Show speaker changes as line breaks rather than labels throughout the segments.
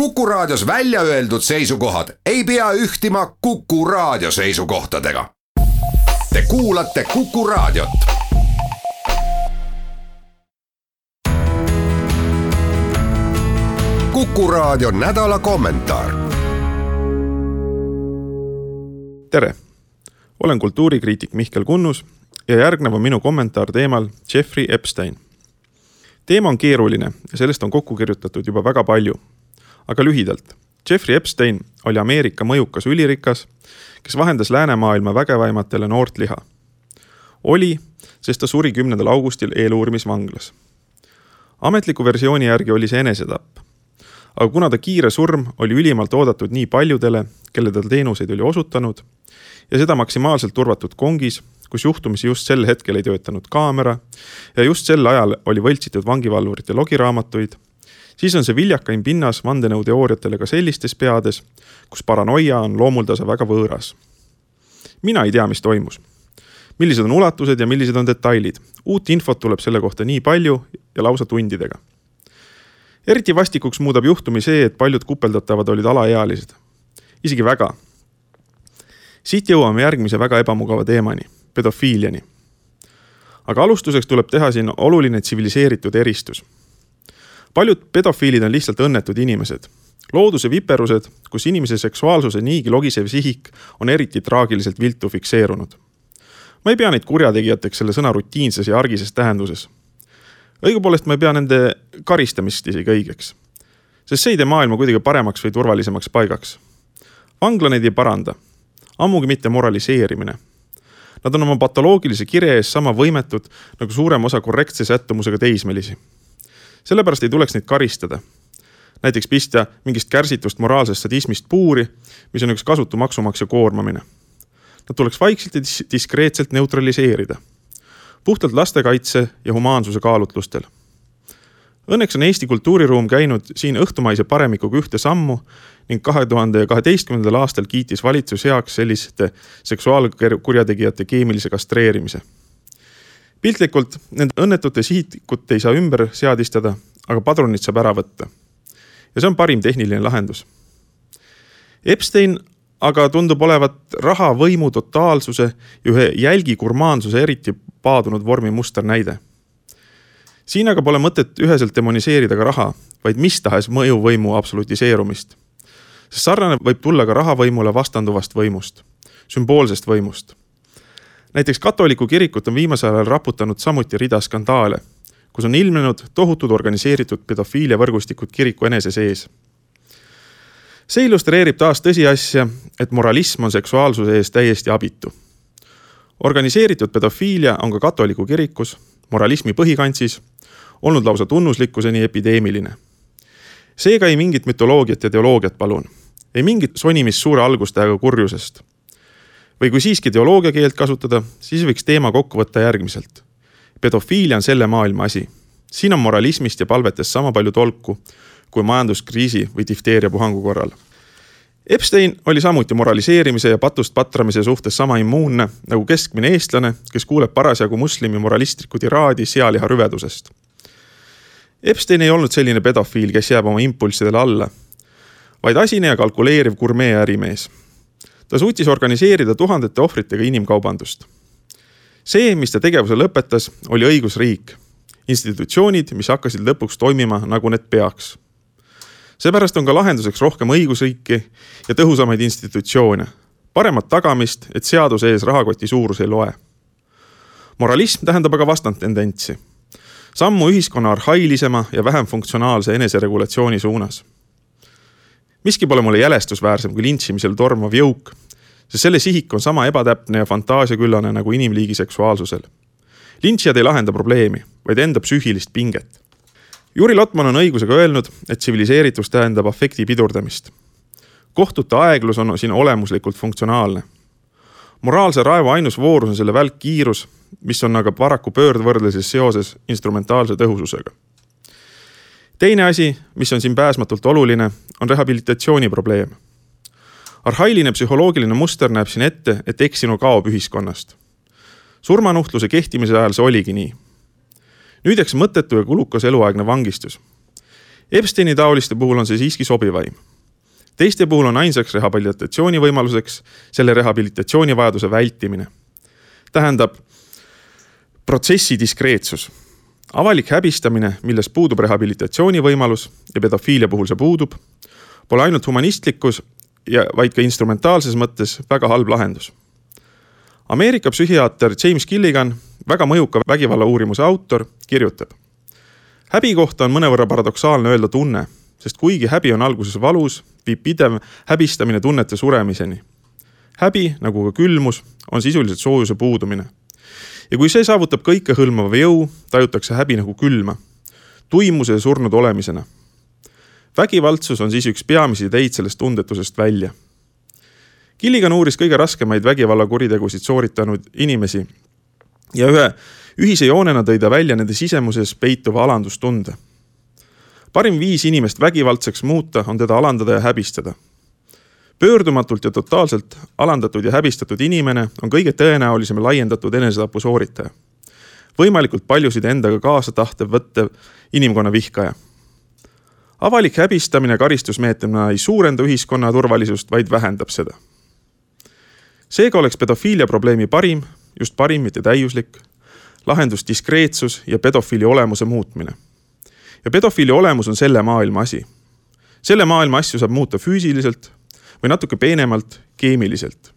Kuku Raadios välja öeldud seisukohad ei pea ühtima Kuku Raadio seisukohtadega. Te kuulate Kuku Raadiot. kuku Raadio nädala kommentaar.
tere, olen kultuurikriitik Mihkel Kunnus ja järgnev on minu kommentaar teemal Jeffrey Epstein. teema on keeruline ja sellest on kokku kirjutatud juba väga palju aga lühidalt. Jeffrey Epstein oli Ameerika mõjukas ülirikas, kes vahendas läänemaailma vägevaimatele noort liha. oli, sest ta suri kümnendal augustil eeluurimisvanglas. ametliku versiooni järgi oli see enesetapp. aga kuna ta kiire surm oli ülimalt oodatud nii paljudele, kelle ta teenuseid oli osutanud ja seda maksimaalselt turvatud kongis, kus juhtumisi just sel hetkel ei töötanud kaamera ja just sel ajal oli võltsitud vangivalvurite logiraamatuid siis on see viljakaim pinnas vandenõuteooriatele ka sellistes peades, kus paranoia on loomuldasa väga võõras. mina ei tea, mis toimus. millised on ulatused ja millised on detailid. uut infot tuleb selle kohta nii palju ja lausa tundidega. eriti vastikuks muudab juhtumi see, et paljud kupeldatavad olid alaealised. isegi väga. siit jõuame järgmise väga ebamugava teemani, pedofiiliani aga alustuseks tuleb teha siin oluline tsiviliseeritud eristus paljud pedofiilid on lihtsalt õnnetud inimesed. looduse viperused, kus inimese seksuaalsuse niigi logisev sihik on eriti traagiliselt viltu fikseerunud. ma ei pea neid kurjategijateks selle sõna rutiinses ja argises tähenduses. õigupoolest ma ei pea nende karistamist isegi õigeks. sest see ei tee maailma kuidagi paremaks või turvalisemaks paigaks. vangla neid ei paranda, ammugi mitte moraliseerimine Nad on oma patoloogilise kirje ees sama võimetud nagu suurem osa korrektse sättumusega teismelisi sellepärast ei tuleks neid karistada. näiteks pista mingist kärsitust moraalsest sadismist puuri, mis on üks kasutu maksumaksja koormamine. Nad tuleks vaikselt ja dis diskreetselt neutraliseerida. puhtalt lastekaitse ja humaansuse kaalutlustel. Õnneks on Eesti kultuuriruum käinud siin õhtumaise paremikuga ühte sammu ning kahe tuhande kaheteistkümnendal aastal kiitis valitsus heaks selliste seksuaalkurjategijate keemilise kastreerimise piltlikult nende õnnetute sihikut ei saa ümber seadistada, aga padrunid saab ära võtta. ja see on parim tehniline lahendus. Epstein aga tundub olevat raha, võimu, totaalsuse ja ühe jälgi gurmaansuse eriti paadunud vormi musternäide. siin aga pole mõtet üheselt demoniseerida ka raha, vaid mis tahes mõjuvõimu absolutiseerumist. sest sarnane võib tulla ka rahavõimule vastanduvast võimust, sümboolsest võimust näiteks katoliku kirikut on viimasel ajal raputanud samuti rida skandaale, kus on ilmnenud tohutud organiseeritud pedofiiliavõrgustikud kiriku enese sees. see illustreerib taas tõsiasja, et moralism on seksuaalsuse ees täiesti abitu. organiseeritud pedofiilia on ka katoliku kirikus, moralismi põhikantsis, olnud lausa tunnuslikkuseni epideemiline. seega ei mingit mütoloogiat ja teoloogiat, palun. ei mingit sonimist suure algustähega kurjusest või kui siiski teoloogia keelt kasutada, siis võiks teema kokku võtta järgmiselt. pedofiilia on selle maailma asi. siin on moralismist ja palvetest sama palju tolku kui majanduskriisi või difteeria puhangu korral. Epstein oli samuti moraliseerimise ja patust patramise suhtes sama immuunne nagu keskmine eestlane, kes kuuleb parasjagu moslemi moralistlikku tiraadi sealiha rüvedusest. Epstein ei olnud selline pedofiil, kes jääb oma impulssidele alla, vaid asine ja kalkuleeriv gurmee ärimees ta suutis organiseerida tuhandete ohvritega inimkaubandust. see, mis ta tegevuse lõpetas, oli õigusriik. institutsioonid, mis hakkasid lõpuks toimima, nagu need peaks. seepärast on ka lahenduseks rohkem õigusriiki ja tõhusamaid institutsioone. paremat tagamist, et seaduse ees rahakoti suurus ei loe. moralism tähendab aga vastandtendentsi sammu ühiskonna arhailisema ja vähem funktsionaalse eneseregulatsiooni suunas miski pole mulle jälestusväärsem kui lintšimisel tormav jõuk, sest selle sihik on sama ebatäpne ja fantaasiaküllane nagu inimliigi seksuaalsusel. lintšijad ei lahenda probleemi, vaid enda psüühilist pinget. Juri Lotman on õigusega öelnud, et tsiviliseeritus tähendab afekti pidurdamist. kohtute aeglus on siin olemuslikult funktsionaalne. moraalse raevu ainus voorus on selle välk kiirus, mis on aga paraku pöördvõrdluses seoses instrumentaalse tõhususega teine asi, mis on siin pääsmatult oluline, on rehabilitatsiooni probleem. arhailine psühholoogiline muster näeb siin ette, et eksinu kaob ühiskonnast. surmanuhtluse kehtimise ajal see oligi nii. nüüdeks mõttetu ja kulukas eluaegne vangistus. Epsteini taoliste puhul on see siiski sobivaim. teiste puhul on ainsaks rehabilitatsiooni võimaluseks selle rehabilitatsioonivajaduse vältimine. tähendab protsessi diskreetsus. Avalik häbistamine, milles puudub rehabilitatsiooni võimalus ja pedofiilia puhul see puudub, pole ainult humanistlikus ja vaid ka instrumentaalses mõttes väga halb lahendus. Ameerika psühhiaater James Gilligan, väga mõjuka vägivalla uurimuse autor, kirjutab häbi kohta on mõnevõrra paradoksaalne öelda tunne, sest kuigi häbi on alguses valus, viib pidev häbistamine tunnete suremiseni. häbi, nagu ka külmus, on sisuliselt soojuse puudumine. Ja kui see saavutab kõikehõlmava jõu, tajutakse häbi nagu külma, tuimuse ja surnud olemisena. vägivaldsus on siis üks peamisi teid sellest tundetusest välja. Killigan uuris kõige raskemaid vägivallakuritegusid sooritanud inimesi ja ühe ühise joonena tõi ta välja nende sisemuses peituva alandustunde. parim viis inimest vägivaldseks muuta on teda alandada ja häbistada. Pöördumatult ja totaalselt alandatud ja häbistatud inimene on kõige tõenäolisem laiendatud enesetapu sooritaja. võimalikult paljusid endaga kaasa tahtev võttev inimkonna vihkaja avalik häbistamine karistusmeetmena ei suurenda ühiskonna turvalisust, vaid vähendab seda. seega oleks pedofiilia probleemi parim, just parim, mitte täiuslik, lahendus diskreetsus ja pedofiili olemuse muutmine. ja pedofiili olemus on selle maailma asi. selle maailma asju saab muuta füüsiliselt või natuke peenemalt keemiliselt.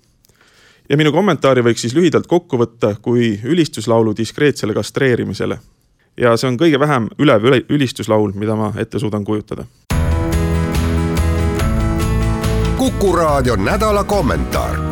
ja minu kommentaari võiks siis lühidalt kokku võtta kui ülistuslaulu diskreetsele kastreerimisele. ja see on kõige vähem ülev ülistuslaul, mida ma ette suudan kujutada.
kuku raadio nädala kommentaar